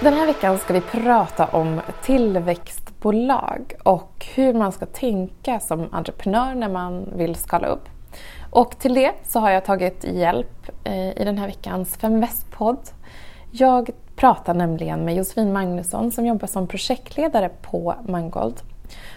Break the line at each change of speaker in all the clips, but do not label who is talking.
Den här veckan ska vi prata om tillväxtbolag och hur man ska tänka som entreprenör när man vill skala upp. Och till det så har jag tagit hjälp eh, i den här veckans Feminvest-podd. Jag pratar nämligen med Josefin Magnusson som jobbar som projektledare på Mangold.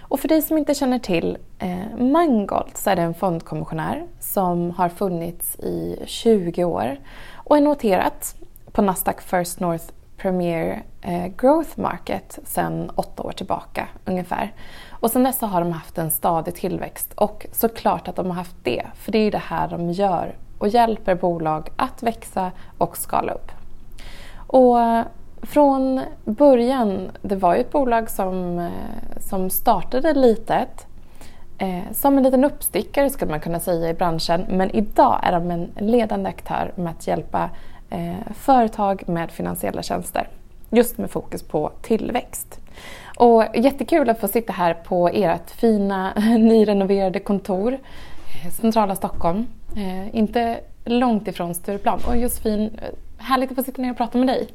Och för dig som inte känner till eh, Mangold så är det en fondkommissionär som har funnits i 20 år och är noterat på Nasdaq First North Premier eh, Growth Market sedan åtta år tillbaka ungefär. Och sedan dess har de haft en stadig tillväxt och såklart att de har haft det, för det är det här de gör och hjälper bolag att växa och skala upp. Och eh, från början, det var ju ett bolag som, eh, som startade litet som en liten uppstickare skulle man kunna säga i branschen men idag är de en ledande aktör med att hjälpa företag med finansiella tjänster. Just med fokus på tillväxt. Och jättekul att få sitta här på ert fina nyrenoverade kontor, eh, centrala Stockholm. Eh, inte långt ifrån Stureplan. Och Josefin, eh, härligt att få sitta ner och prata med dig.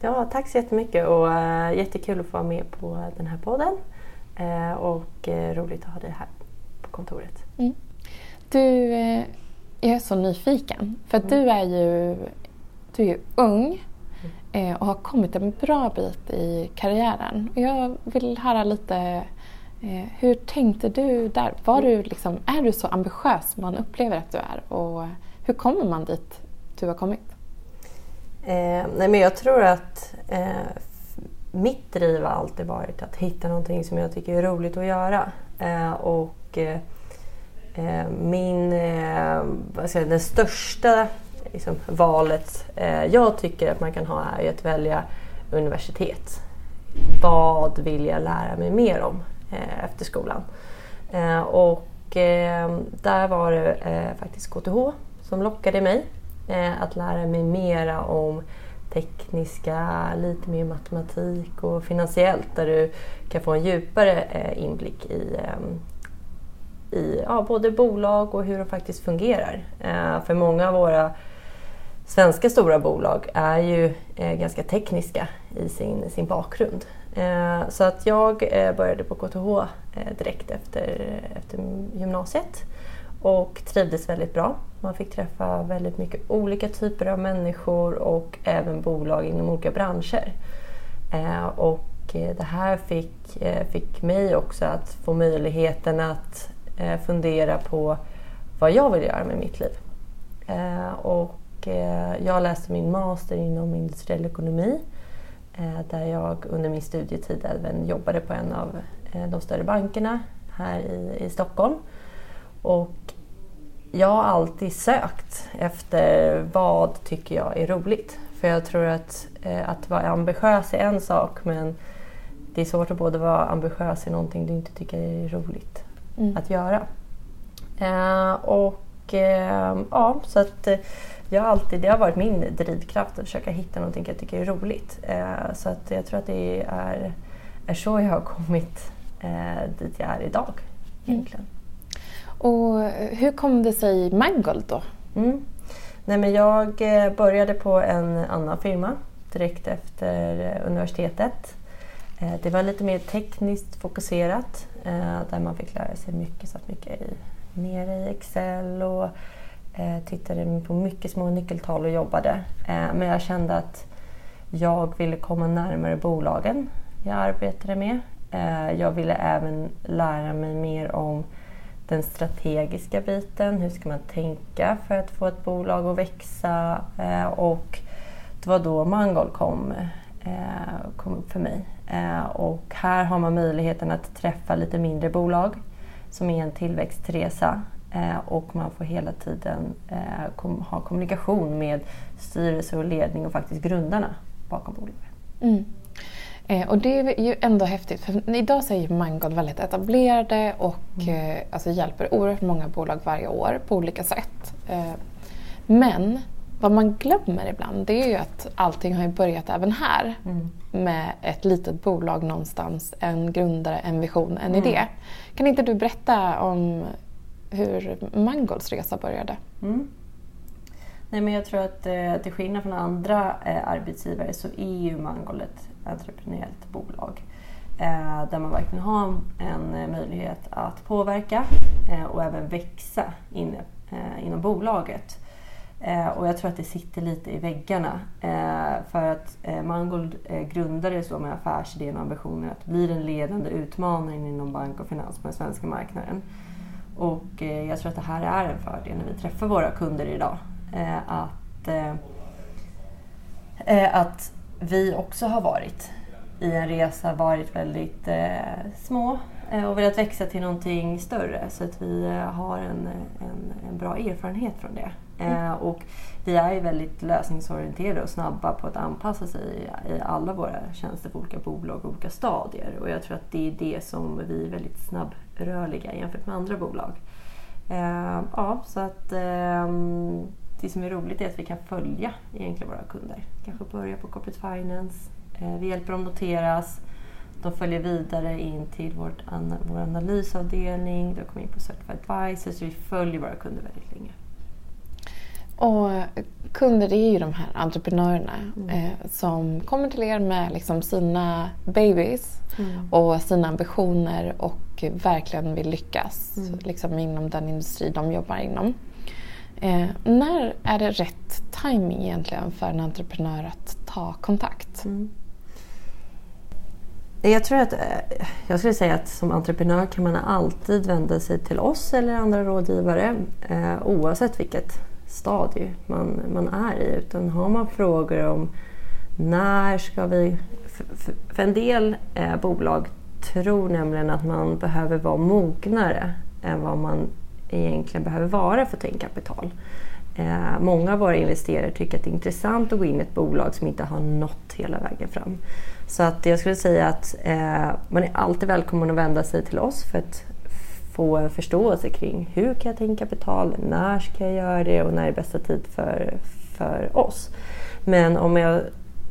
Ja, tack så jättemycket och uh, jättekul att få vara med på den här podden. Uh, och uh, roligt att ha dig här på kontoret. Mm.
Du, jag är så nyfiken för mm. du är ju du är ju ung eh, och har kommit en bra bit i karriären. Jag vill höra lite eh, hur tänkte du där? Var du liksom, är du så ambitiös som man upplever att du är? Och hur kommer man dit du har kommit?
Eh, nej men jag tror att eh, mitt driv har alltid varit att hitta någonting som jag tycker är roligt att göra. Eh, och eh, eh min, eh, vad ska jag, största liksom, valet eh, jag tycker att man kan ha är att välja universitet. Vad vill jag lära mig mer om eh, efter skolan? Eh, och där var det faktiskt KTH som lockade mig Eh, att lära mig mera om tekniska, lite mer matematik och finansiellt där du kan få en djupare eh, inblick i, i ja, både bolag och hur de faktiskt fungerar. Eh, för många av våra svenska stora bolag är ju eh, ganska tekniska i sin, sin bakgrund. Eh, så att jag eh, började på KTH direkt efter, efter gymnasiet och trivdes väldigt bra. Man fick träffa väldigt mycket olika typer av människor och även bolag inom olika branscher. Och det här fick, fick mig också att få möjligheten att fundera på vad jag vill göra med mitt liv. Och och eh, jag läste min master inom industriell ekonomi där jag under min studietid även jobbade på en av de större bankerna här i, i Stockholm. Och jag har alltid sökt efter vad tycker jag är roligt. För jag tror att, eh, att vara ambitiös är en sak men det är svårt att både vara ambitiös i någonting du inte tycker är roligt mm. att göra. Eh, och eh, ja, så att eh, jag alltid, det har varit min drivkraft att försöka hitta någonting jag tycker är roligt. Eh, så att jag tror att det är, är så jag har kommit eh, dit jag är idag. Mm. Egentligen. Mm.
Och hur kom det sig Mangold då? Mm.
Nej, men jag eh, började på en annan firma direkt efter eh, universitetet. Eh, det var lite mer tekniskt fokuserat där man fick lära sig mycket. Satt mycket i, nere i Excel och eh, tittade på mycket små nyckeltal och jobbade. Eh, men jag kände att jag ville komma närmare bolagen jag arbetade med. Eh, jag ville även lära mig mer om den strategiska biten. Hur ska man tänka för att få ett bolag att växa? Eh, och det var då Mangold kom, eh, kom upp för mig. Eh, och här har man möjligheten att träffa lite mindre bolag som är en tillväxtresa och man får hela tiden ha kommunikation med styrelse och ledning och faktiskt grundarna bakom bolaget. Mm.
Eh, och det är ju ändå häftigt för idag så är ju Mangold väldigt etablerade och mm. eh, alltså hjälper oerhört många bolag varje år på olika sätt. Eh, men vad man glömmer ibland det är ju att allting har börjat även här mm. med ett litet bolag någonstans, en grundare, en vision, en mm. idé. Kan inte du berätta om hur Mangolds resa började? Mm.
Nej, men jag tror att eh, till skillnad från andra eh, arbetsgivare så är ju Mangold ett entreprenöriellt bolag. Eh, där man verkligen har en eh, möjlighet att påverka eh, och även växa in, eh, inom bolaget. Eh, och jag tror att det sitter lite i väggarna. Eh, för att eh, Mangold grundades med affärsidén och ambitionen att bli den ledande utmaningen inom bank och finans på den svenska marknaden. Och jag tror att det här är en fördel när vi träffar våra kunder idag. att, att vi också har varit i en resa varit väldigt eh, små och velat växa till någonting större så att vi har en, en, en bra erfarenhet från det. Mm. Eh, och vi är ju väldigt lösningsorienterade och snabba på att anpassa sig i, i, alla våra tjänster på olika bolag och olika stadier. Och jag tror att det är det som vi är väldigt snabbrörliga jämfört med andra bolag. Eh, ja, så att ehm, det som är roligt är att vi kan följa egentligen våra kunder. Kanske börja på corporate finance, Eh, vi hjälper dem noteras. De följer vidare in till vårt, vår analysavdelning. De kommer in på Certified Advisors. Så vi följer våra kunder väldigt länge.
Och kunder är ju de här entreprenörerna mm. eh, som kommer till er med liksom sina babies mm. och sina ambitioner och verkligen vill lyckas mm. liksom inom den industri de jobbar inom. Eh, när är det rätt timing egentligen för en entreprenör att ta kontakt? Mm.
Jag tror att, eh, jag skulle säga att som entreprenör kan man alltid vända sig till oss eller andra rådgivare eh, oavsett vilket stadie man, man är i. Utan har man frågor om när ska vi... För, för en del eh, bolag tror nämligen att man behöver vara mognare än vad man egentligen behöver vara för att ta in kapital. Eh, många av våra investerare tycker att det är intressant att gå in i ett bolag som inte har nått hela vägen fram. Så att jag skulle säga att eh, man är alltid välkommen att vända sig till oss för att få en förståelse kring hur kan jag ta in kapital, när ska jag göra det och när är bästa tid för, för oss. Men om jag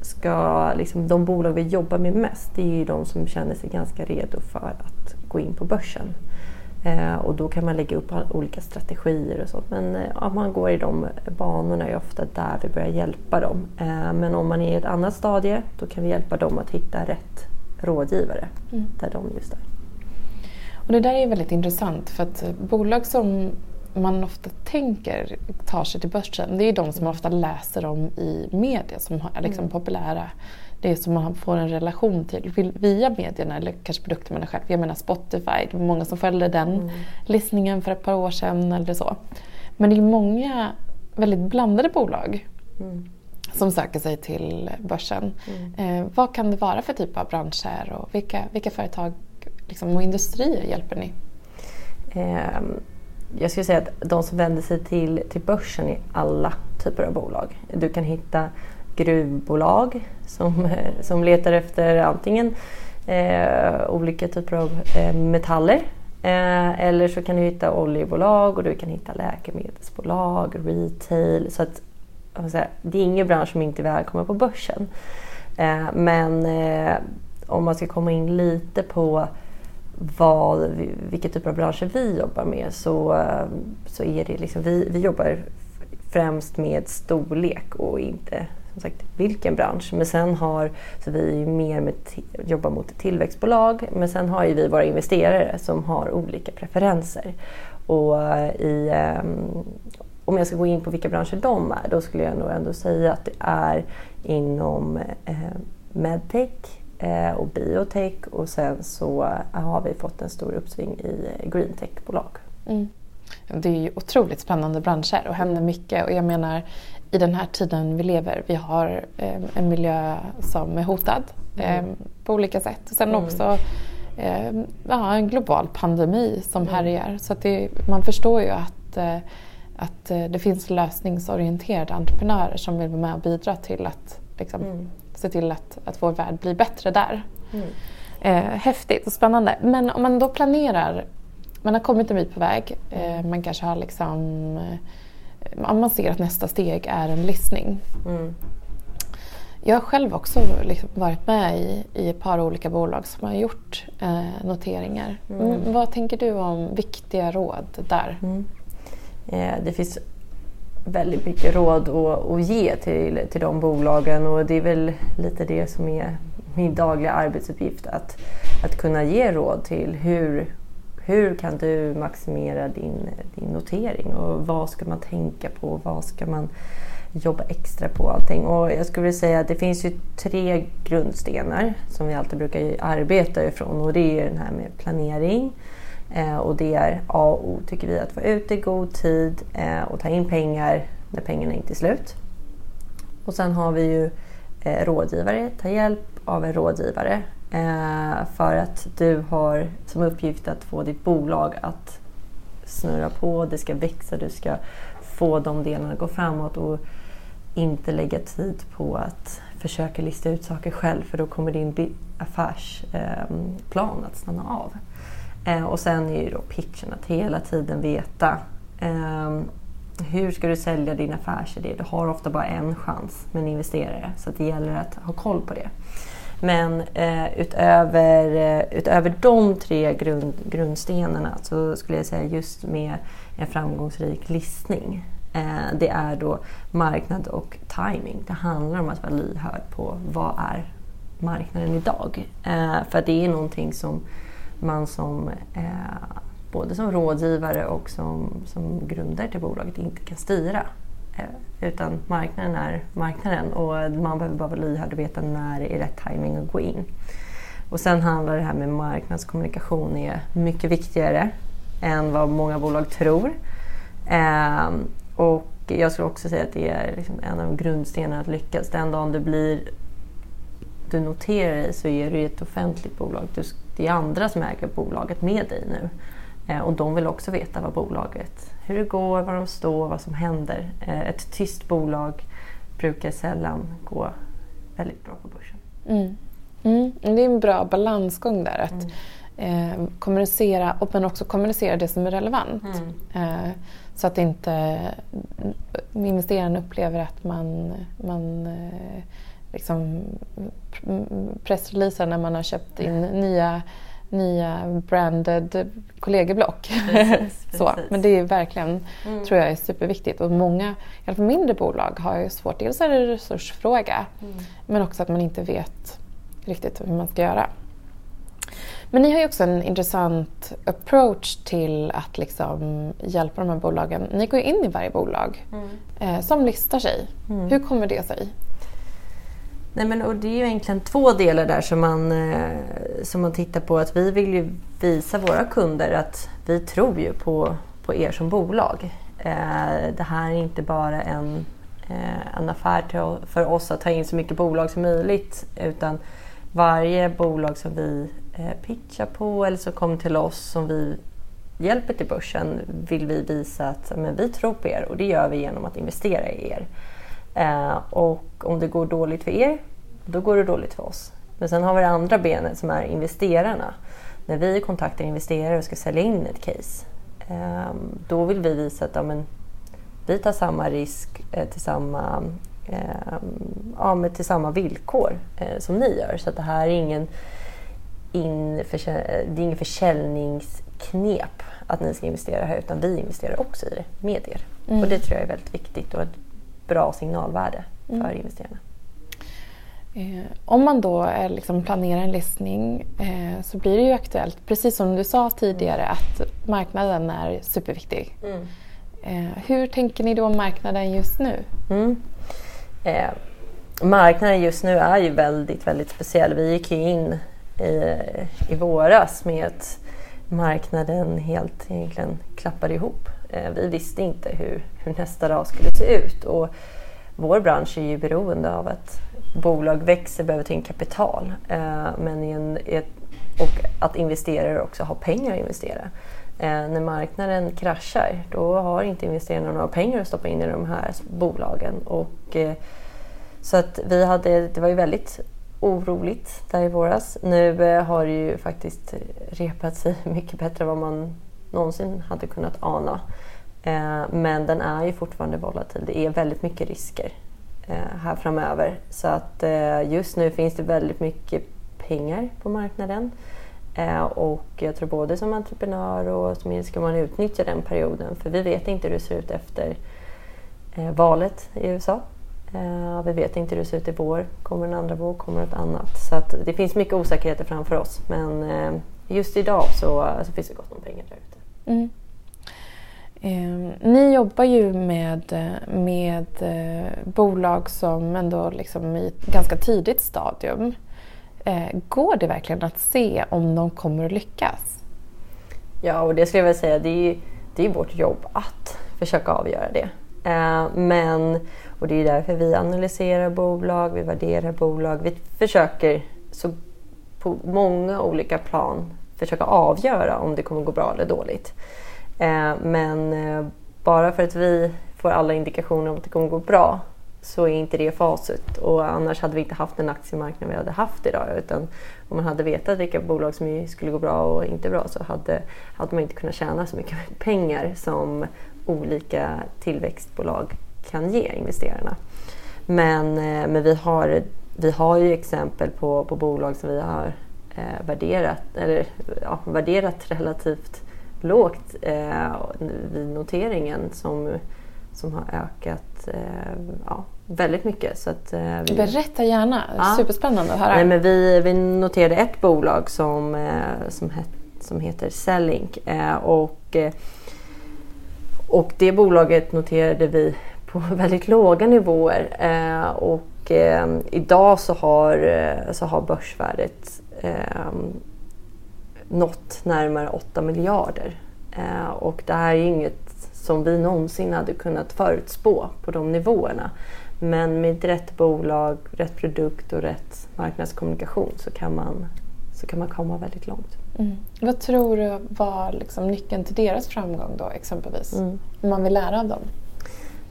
ska, liksom, de bolag vi jobbar med mest det är ju de som känner sig ganska redo för att gå in på börsen. Eh, och då kan man lägga upp olika strategier och sånt. Men eh, om man går i de banorna är ofta där vi börjar hjälpa dem. Eh, men om man är i ett annat stadie då kan vi hjälpa dem att hitta rätt rådgivare mm. där de just är.
Och det där är väldigt intressant för att bolag som man ofta tänker tar sig till börsen det är de som man ofta läser om i media som är liksom mm. populära det som man får en relation till via medierna eller kanske produkten man själv. Jag menar Spotify, det var många som följde den mm. listningen för ett par år sedan eller så. Men det är många väldigt blandade bolag mm. som söker sig till börsen. Mm. Eh, vad kan det vara för typ av branscher och vilka, vilka företag liksom, och industrier hjälper ni?
Eh, jag skulle säga att de som vänder sig till, till börsen är alla typer av bolag. Du kan hitta gruvbolag som, som letar efter antingen eh, olika typer av eh, metaller eh, eller så kan du hitta oljebolag och du kan hitta läkemedelsbolag, retail. Så att, säga, det är ingen bransch som inte är välkommen på börsen. Eh, men eh, om man ska komma in lite på vad, vilka typer av branscher vi jobbar med så, eh, så är det liksom, vi, vi jobbar främst med storlek och inte som sagt vilken bransch. Men sen har, så vi mer med jobbar mot tillväxtbolag men sen har ju vi våra investerare som har olika preferenser. Och eh, i, um, om jag ska gå in på vilka branscher de är då skulle jag nog ändå säga att det är inom eh, medtech och biotech och sen så eh, har vi fått en stor uppsving i eh, greentech-bolag. Mm.
Det är ju otroligt spännande branscher och händer mycket och jag menar i den här tiden vi lever. Vi har eh, en miljö som är hotad mm. eh, på olika sätt. Sen mm. också eh, ja, en global pandemi som mm. härjar. Så att det, man förstår ju att, eh, att eh, det finns lösningsorienterade entreprenörer som vill vara med och bidra till att liksom, mm. Se till att, att vår värld blir bättre där. Mm. Eh, häftigt och spännande. Men om man då planerar, man har kommit en bit på väg, man kanske har liksom man ser att nästa steg är en listning. Mm. Jag har själv också liksom varit med i, i ett par olika bolag som har gjort eh, noteringar. Mm. mm vad tänker du om viktiga råd där? Mm.
Eh, det finns väldigt mycket råd att, att ge till, till de bolagen och det är väl lite det som är min dagliga arbetsuppgift. Att, att kunna ge råd till hur, hur kan du maximera din, din notering och vad ska man tänka på? Vad ska man jobba extra på allting? Och jag skulle vilja säga att det finns ju tre grundstenar som vi alltid brukar arbeta ifrån och det är den här med planering, Eh, och det är A och O tycker vi, att få ut i god tid eh, och ta in pengar när pengarna inte är slut. Och sen har vi ju eh, rådgivare, ta hjälp av en rådgivare för att du har som uppgift att få ditt bolag att snurra på, det ska växa, du ska få de delarna att gå framåt och inte lägga tid på att försöka lista ut saker själv för då kommer din affärsplan att stanna av. Eh, och sen är ju då pitchen att hela tiden veta eh, hur ska du sälja din affärsidé? Du har ofta bara en chans med en investerare så det gäller att ha koll på det. Men eh, utöver, eh, utöver de tre grund, grundstenarna så skulle jag säga just med en framgångsrik listning. Eh, det är då marknad och timing. Det handlar om att vara lyhörd på vad är marknaden idag? Eh, för det är någonting som man som eh, både som rådgivare och som, som grundare till bolaget inte kan styra. Eh, utan marknaden är marknaden och man behöver bara vara lyhörd och veta när det är rätt timing att gå in. Och sen handlar det här med marknadskommunikation är mycket viktigare än vad många bolag tror. Eh, och jag skulle också säga att det är liksom en av grundstenarna att lyckas. Den dagen du blir du noterar dig så är du ett offentligt bolag. Du, det är andra som äger bolaget med dig nu. Eh, och de vill också veta vad bolaget, hur det går, var de står, vad som händer. Eh, ett tyst bolag brukar sällan gå väldigt bra på börsen.
Mm. Mm. Det är en bra balansgång där. Att mm. eh, kommunicera, och men också kommunicera det som är relevant. Mm. Eh, så att inte investeraren upplever att man, man eh, liksom pressreleaser när man har köpt in nya, nya branded kollegieblock. Precis, så, men det är verkligen, mm. tror jag, är superviktigt. Och många, i alla fall mindre bolag, har ju svårt. Dels är det en resursfråga, mm. men också att man inte vet riktigt hur man ska göra. Men ni har ju också en intressant approach till att liksom hjälpa de här bolagen. Ni går in i varje bolag mm. eh, som listar sig. Mm. Hur kommer det sig?
Nej, men, och det är ju egentligen två delar där som man, eh, som man tittar på. Att vi vill ju visa våra kunder att vi tror ju på, på er som bolag. Eh, det här är inte bara en, eh, en affär till, för oss att ta in så mycket bolag som möjligt utan varje bolag som vi eh, pitchar på eller som kommer till oss som vi hjälper till börsen vill vi visa att men, vi tror på er och det gör vi genom att investera i er. Eh, och om det går dåligt för er, då går det dåligt för oss. Men sen har vi det andra benet som är investerarna. När vi kontaktar investerare och ska sälja in ett case, eh, då vill vi visa att ja, men, vi tar samma risk eh, till samma ja, med till samma villkor som ni gör. Så att det här är ingen, in, det är ingen försäljningsknep att ni ska investera här utan vi investerar också i det med er. Mm. Och det tror jag är väldigt viktigt och bra signalvärde för mm. investerarna.
Eh, om man då eh, liksom planerar en listning eh, så blir det ju aktuellt, precis som du sa tidigare, att marknaden är superviktig. Mm. Hur tänker ni då om marknaden just nu? Mm.
Eh, marknaden just nu är ju väldigt, väldigt speciell. Vi gick ju in i, i våras med att marknaden helt egentligen klappade ihop. Eh, vi visste inte hur, hur nästa dag skulle se ut. Och vår bransch är ju beroende av att bolag växer, behöver ta in kapital. Eh, men i en, ett, och att investerare också har pengar att investera. Eh, när marknaden kraschar då har inte investerarna några pengar att stoppa in i de här bolagen. Och, så att vi hade, det var ju väldigt oroligt där i våras. Nu har det ju faktiskt repat sig mycket bättre än vad man någonsin hade kunnat ana. Eh, men den är ju fortfarande volatil. Det är väldigt mycket risker eh, här framöver. Så att eh, just nu finns det väldigt mycket pengar på marknaden. Och jag tror både som entreprenör och som ska man utnyttja den perioden. För vi vet inte hur det ser ut efter valet i USA. Vi vet inte hur det ser ut i vår. Kommer en andra våg? Kommer något annat? Så att det finns mycket osäkerheter framför oss. Men just idag så, så finns det gott om pengar där ute. Mm.
Eh, ni jobbar ju med, med eh, bolag som ändå liksom i ett ganska tidigt stadium. Eh, går det verkligen att se om de kommer att lyckas?
Ja, och det skulle jag vilja säga, det är, det är vårt jobb att försöka avgöra det. Eh, men, och det är därför vi analyserar bolag, vi värderar bolag. Vi försöker så på många olika plan försöka avgöra om det kommer gå bra eller dåligt. Eh, men eh, bara för att vi får alla indikationer om att det kommer gå bra så är inte det facit och annars hade vi inte haft den aktiemarknad vi hade haft idag. Utan om man hade vetat vilka bolag som skulle gå bra och inte bra så hade, hade man inte kunnat tjäna så mycket pengar som olika tillväxtbolag kan ge investerarna. Men, eh, men vi, har, vi har ju exempel på, på bolag som vi har eh, värderat, eller, ja, värderat relativt lågt eh, vid noteringen som, som har ökat eh, ja, väldigt mycket. Så att,
eh, vi... Berätta gärna, ja. superspännande att höra.
Nej, men vi, vi noterade ett bolag som, eh, som, het, som heter Sellink eh, och, eh, och det bolaget noterade vi på väldigt låga nivåer och idag så har, så har börsvärdet nått närmare 8 miljarder. Eh, och det här är inget som vi någonsin hade kunnat förutspå på de nivåerna. Men med rätt bolag, rätt produkt och rätt marknadskommunikation så kan man, så kan man komma väldigt långt.
Mm. Vad tror du var liksom nyckeln till deras framgång då exempelvis? Mm. Om man vill lära av dem?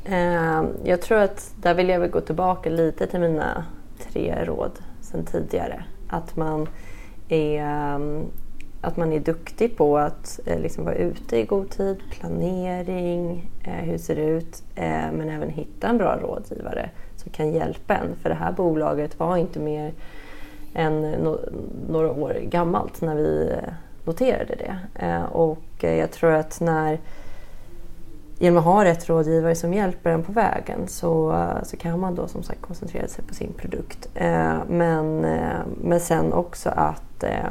Eh, jag tror att där vill jag väl gå tillbaka lite till mina tre råd sedan tidigare. Att man är mm, att man är duktig på att eh, liksom vara ute i god tid, planering, eh, hur ser det ut, eh, men även hitta en bra rådgivare som kan hjälpa en. För det här bolaget var inte mer än några år gammalt när vi noterade det. Och jag tror att när genom att ha rätt rådgivare som hjälper en på vägen så, så kan man då som sagt koncentrera sig på sin produkt. Eh, men, eh, men sen också att, eh,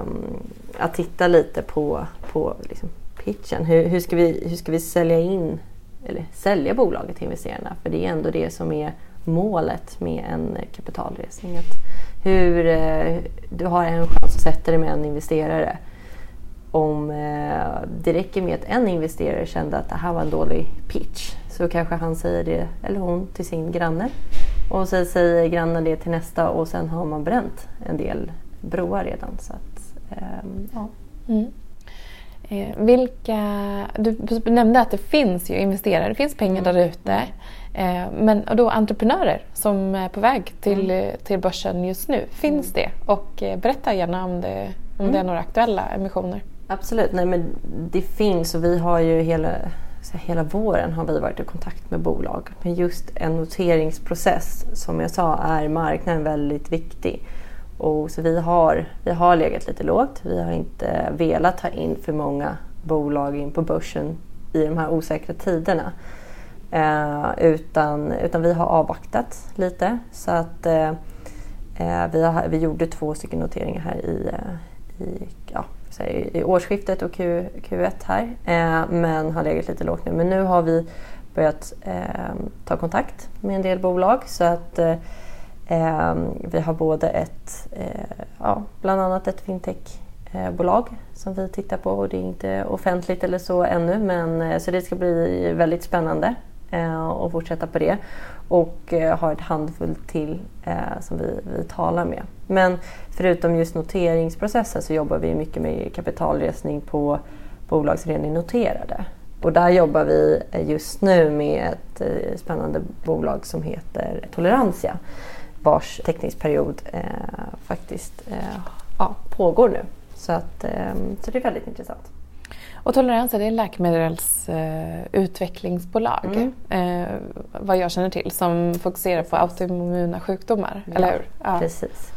att titta lite på, på liksom pitchen. Hur, hur, ska vi, hur ska vi sälja in eller sälja bolaget till investerarna? För det är ändå det som är målet med en kapitalresning. Att hur, eh, du har en chans att sätta dig med en investerare om eh, det räcker med att en investerare kände att det här var en dålig pitch så kanske han säger det, eller hon, till sin granne. Och så säger grannen det till nästa och sen har man bränt en del broar redan. Så att, eh, ja. Mm.
Eh, vilka, du nämnde att det finns ju investerare, det finns pengar mm. där ute. Eh, men och då entreprenörer som är på väg till, mm. till börsen just nu, finns mm. det? Och eh, berätta gärna om det, om det är mm. några aktuella emissioner.
Absolut, nej men det finns och vi har ju hela, hela våren har vi varit i kontakt med bolag. Men just en noteringsprocess, som jag sa, är marknaden väldigt viktig. Och så vi har, vi har legat lite lågt. Vi har inte velat ta in för många bolag in på börsen i de här osäkra tiderna. Eh, utan, utan vi har avvaktat lite. Så att eh, eh vi, har, vi gjorde två stycken noteringar här i, eh, i ja, i årsskiftet och Q, Q1 här. Eh, men har legat lite lågt nu. Men nu har vi börjat eh, ta kontakt med en del bolag så att eh, ehm, vi har både ett, eh, ja, bland annat ett fintechbolag eh, som vi tittar på och det är inte offentligt eller så ännu men eh, så det ska bli väldigt spännande eh, och fortsätta på det och eh, har ett handfull till eh, som vi, vi talar med. Men förutom just noteringsprocessen så jobbar vi mycket med kapitalresning på bolag som redan är noterade. Och där jobbar vi just nu med ett eh, spännande bolag som heter Tolerantia vars teckningsperiod eh, faktiskt eh, ja, pågår nu. Så, att, eh, så det är väldigt intressant.
Och Toleranza det är läkemedelsutvecklingsbolag, mm. uh, vad jag känner till, som fokuserar på autoimmuna sjukdomar, ja, eller hur?
Ja, precis.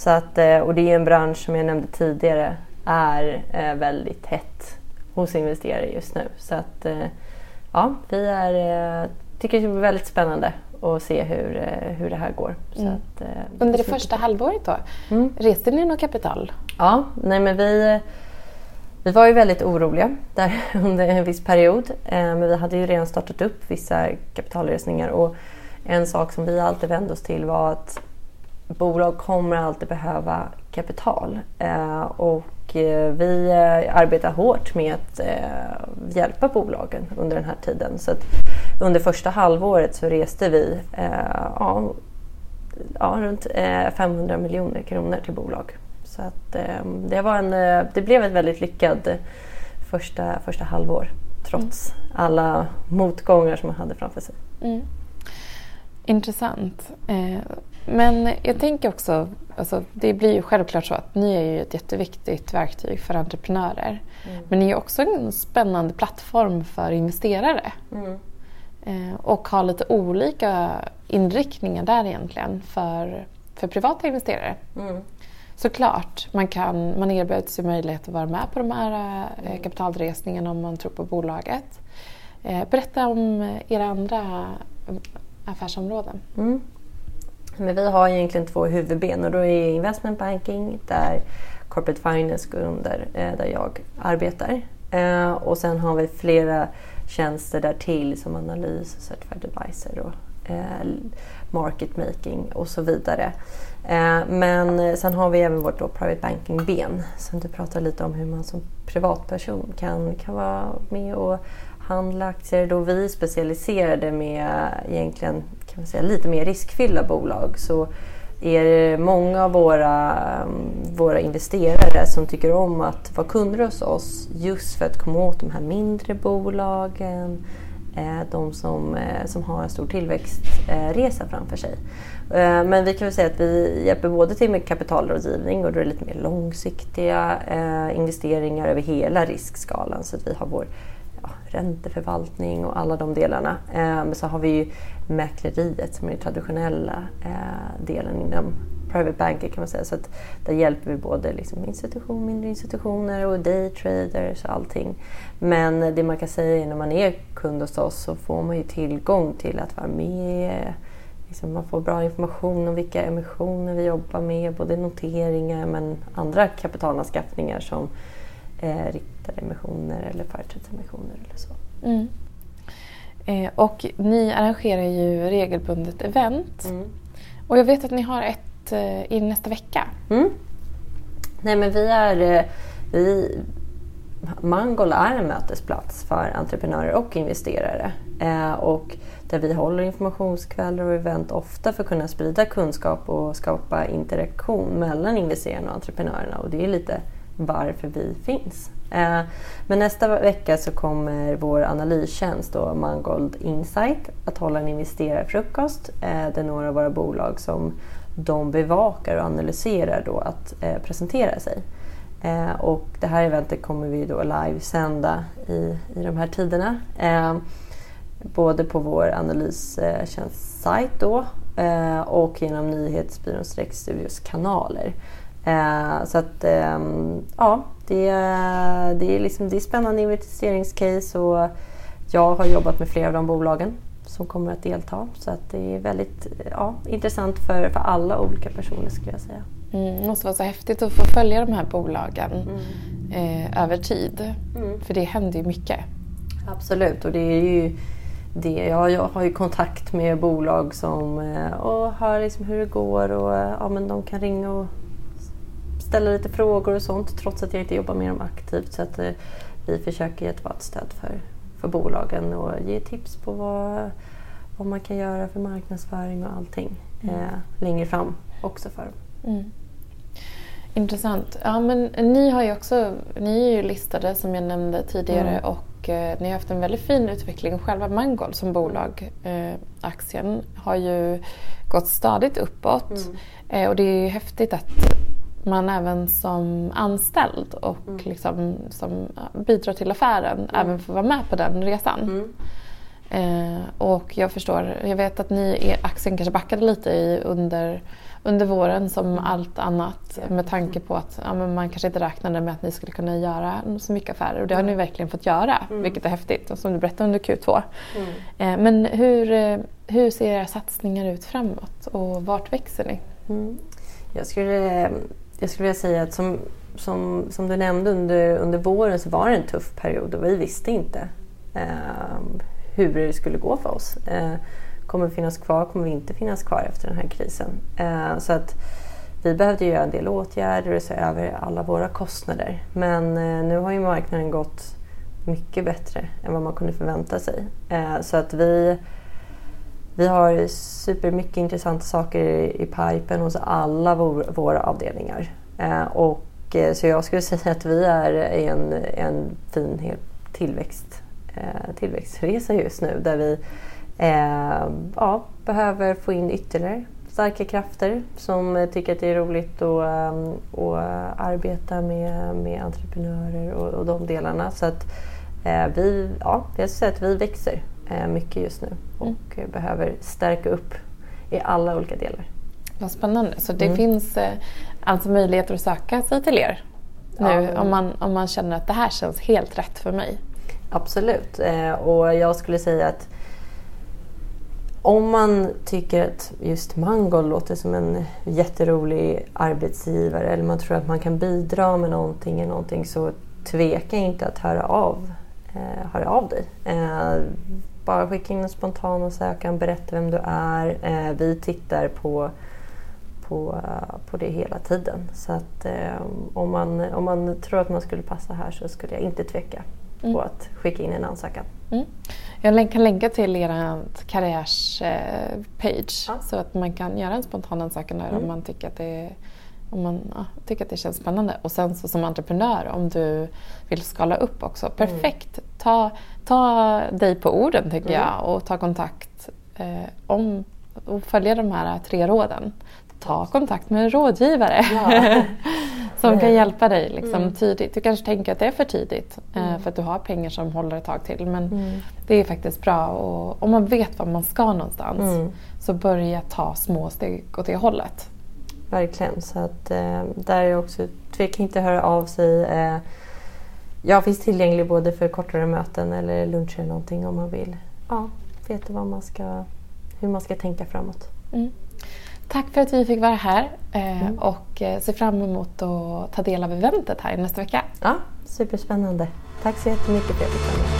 Så att, eh, och det är en bransch som jag nämnde tidigare är eh, väldigt hett hos investerare just nu. Så att, ja, vi är tycker det är väldigt spännande att se hur, eh, hur det här går.
Mm.
att, eh,
Under det första halvåret då,
Mm.
reste ni något kapital?
Ja, nej men vi, vi var ju väldigt oroliga där under en viss period. Eh, Men vi hade ju redan startat upp vissa kapitalresningar och en sak som vi alltid vände oss till var att bolag kommer alltid behöva kapital. Eh, Och eh, vi eh, arbetar hårt med att hjälpa bolagen under den här tiden. Så under första halvåret så reste vi ja, ja, runt eh, 500 miljoner kronor till bolag. Så att, det, var en, det blev ett väldigt lyckad eh, första, första halvår trots alla motgångar som man hade framför sig.
Mm. Intressant. Men jag tänker också, alltså, det blir ju självklart så att ni är ju ett jätteviktigt verktyg för entreprenörer. Men ni är också en spännande plattform för investerare.
Mm.
Eh, och har lite olika inriktningar där egentligen för, för privata investerare.
Mm.
Såklart, man, kan, man erbjuds ju möjlighet att vara med på de här eh, kapitalresningarna om man tror på bolaget. Eh, berätta om era andra affärsområden.
Men vi har egentligen två huvudben och då är investment banking där corporate finance går under, eh, där jag arbetar. Eh, och sen har vi flera tjänster där till som analys, certified advisor och eh, market making och så vidare. Men sen har vi även vårt då private banking-ben som du pratar lite om hur man som privatperson kan, kan vara med och handla aktier. Då vi är specialiserade med egentligen kan man säga, lite mer riskfyllda bolag så är det många av våra, mm, våra investerare som tycker om att vara kunder hos oss just för att komma åt de här mindre bolagen, eh, de som, eh, som har en stor tillväxtresa framför sig. Eh, men vi kan väl säga att vi hjälper både till med kapitalrådgivning och då är det lite mer långsiktiga investeringar över hela riskskalan. Så att vi har vår ränteförvaltning och alla de delarna. Eh, så har vi ju mäkleriet som är den traditionella eh, delen inom private banking kan man säga. Så att där hjälper vi både liksom institution, mindre institutioner och daytraders och allting. Men det man kan säga är när man är kund hos oss så får man ju tillgång till att vara med Liksom man får bra information om vilka emissioner vi jobbar med, både noteringar men andra kapitalanskaffningar som eh, riktade emissioner eller företrädesemissioner eller så.
Mm. Eh, och ni arrangerar ju regelbundet event. Och jag vet att ni har ett eh, i nästa vecka.
Mm. Nej men vi är... eh, Vi, Mangol är en mötesplats för entreprenörer och investerare. Eh, och där vi håller informationskvällar och event ofta för att kunna sprida kunskap och skapa interaktion mellan investerarna och entreprenörerna. Och det är lite varför vi finns. Eh, men nästa vecka så kommer vår analystjänst då, Mangold Insight att hålla en investerarfrukost eh, där några av våra bolag som de bevakar och analyserar då att eh, presentera sig. Och det här eventet kommer vi då livesända i, i de här tiderna. Både på vår analystjänst-sajt då och genom nyhetsbyrån Studios kanaler. Så att ehm, ja, det, är- det, är liksom, det är spännande investeringscase och jag har jobbat med flera av de bolagen som kommer att delta. Så att det är väldigt ja, intressant för, för alla olika personer skulle jag säga.
Mm, det måste vara så häftigt att få följa de här bolagen eh, över tid. För det händer ju mycket.
Absolut, och det är ju det. Jag, jag har ju kontakt med bolag som eh, och hör liksom hur det går och ja, men de kan ringa och ställa lite frågor och sånt trots att jag inte jobbar med dem aktivt. Så att eh, vi försöker ge ett bra stöd för, för bolagen och ge tips på vad, vad man kan göra för marknadsföring och allting eh, längre fram också för dem.
Mm. Intressant. Ja, men ni, har ju också, ni är ju listade som jag nämnde tidigare
Mm.
och eh, ni har haft en väldigt fin utveckling själva. Mangold som bolag, eh, aktien, har ju gått stadigt uppåt. Eh, och det är ju häftigt att man även som anställd och liksom, som bidrar till affären även får vara med på den resan. Eh, och jag förstår, jag vet att ni, aktien kanske backade lite i under, under våren som allt annat med tanke på att ja, man kanske inte räknade med att ni skulle kunna göra så mycket affärer och det har ni verkligen fått göra mm. vilket är häftigt och som du berättade under Q2. Mm. Eh, men hur, eh, hur ser era satsningar ut framåt och vart växer ni? Mm.
Jag, skulle, jag skulle vilja säga att som, som, som du nämnde under, under våren så var det en tuff period och vi visste inte eh, hur det skulle gå för oss. Eh, kommer vi finnas kvar? Kommer vi inte finnas kvar efter den här krisen? Eh, så att vi behövde göra en del åtgärder och se över alla våra kostnader. Men eh, nu har ju marknaden gått mycket bättre än vad man kunde förvänta sig. Eh, så att vi, vi har supermycket intressanta saker i, pipen hos alla våra avdelningar. Eh, och, eh, så jag skulle säga att vi är i en, en fin tillväxt, eh, tillväxtresa just nu där vi ja, behöver få in ytterligare starka krafter som tycker att det är roligt att, att arbeta med, med entreprenörer och, och de delarna. Så att vi, ja, jag säga att vi växer mycket just nu och mm. behöver stärka upp i alla olika delar.
Vad spännande. Så det mm. finns eh, alltså möjligheter att söka sig till er nu ja. om, man, om man känner att det här känns helt rätt för mig?
Absolut. Och jag skulle säga att om man tycker att just Mangold låter som en jätterolig arbetsgivare eller man tror att man kan bidra med någonting, eller någonting så tveka inte att höra av, eh, höra av dig. Eh, bara skicka in en spontan ansökan, berätta vem du är. Eh, vi tittar på, på, på det hela tiden. Så att eh, om, man, om man tror att man skulle passa här så skulle jag inte tveka mm. på att skicka in en ansökan. Mm.
Jag kan länka till er karriärspage ja. så att man kan göra en spontan ansökan där mm. om man tycker att det om man ja, tycker att det känns spännande. Och sen så som entreprenör, om du vill skala upp också, mm. perfekt. Ta, ta dig på orden tycker mm. jag och ta kontakt eh, om och följa de här tre råden. Ta kontakt med en rådgivare. Ja. som kan hjälpa dig liksom, mm. tidigt. Du kanske tänker att det är för tidigt eh, mm. för att du har pengar som håller ett tag till. Men mm. det är faktiskt bra och om man vet var man ska någonstans mm. så börja ta små steg åt det hållet.
Verkligen. Så att, eh, där är också, tveka inte att höra av sig. Eh, jag finns tillgänglig både för kortare möten eller luncher eller någonting om man vill ja, veta vad man ska, hur man ska tänka framåt. Mm.
Tack för att vi fick vara här eh, mm. och eh, ser fram emot att ta del av eventet här nästa vecka.
Ja, superspännande. Tack så jättemycket för att jag fick vara med.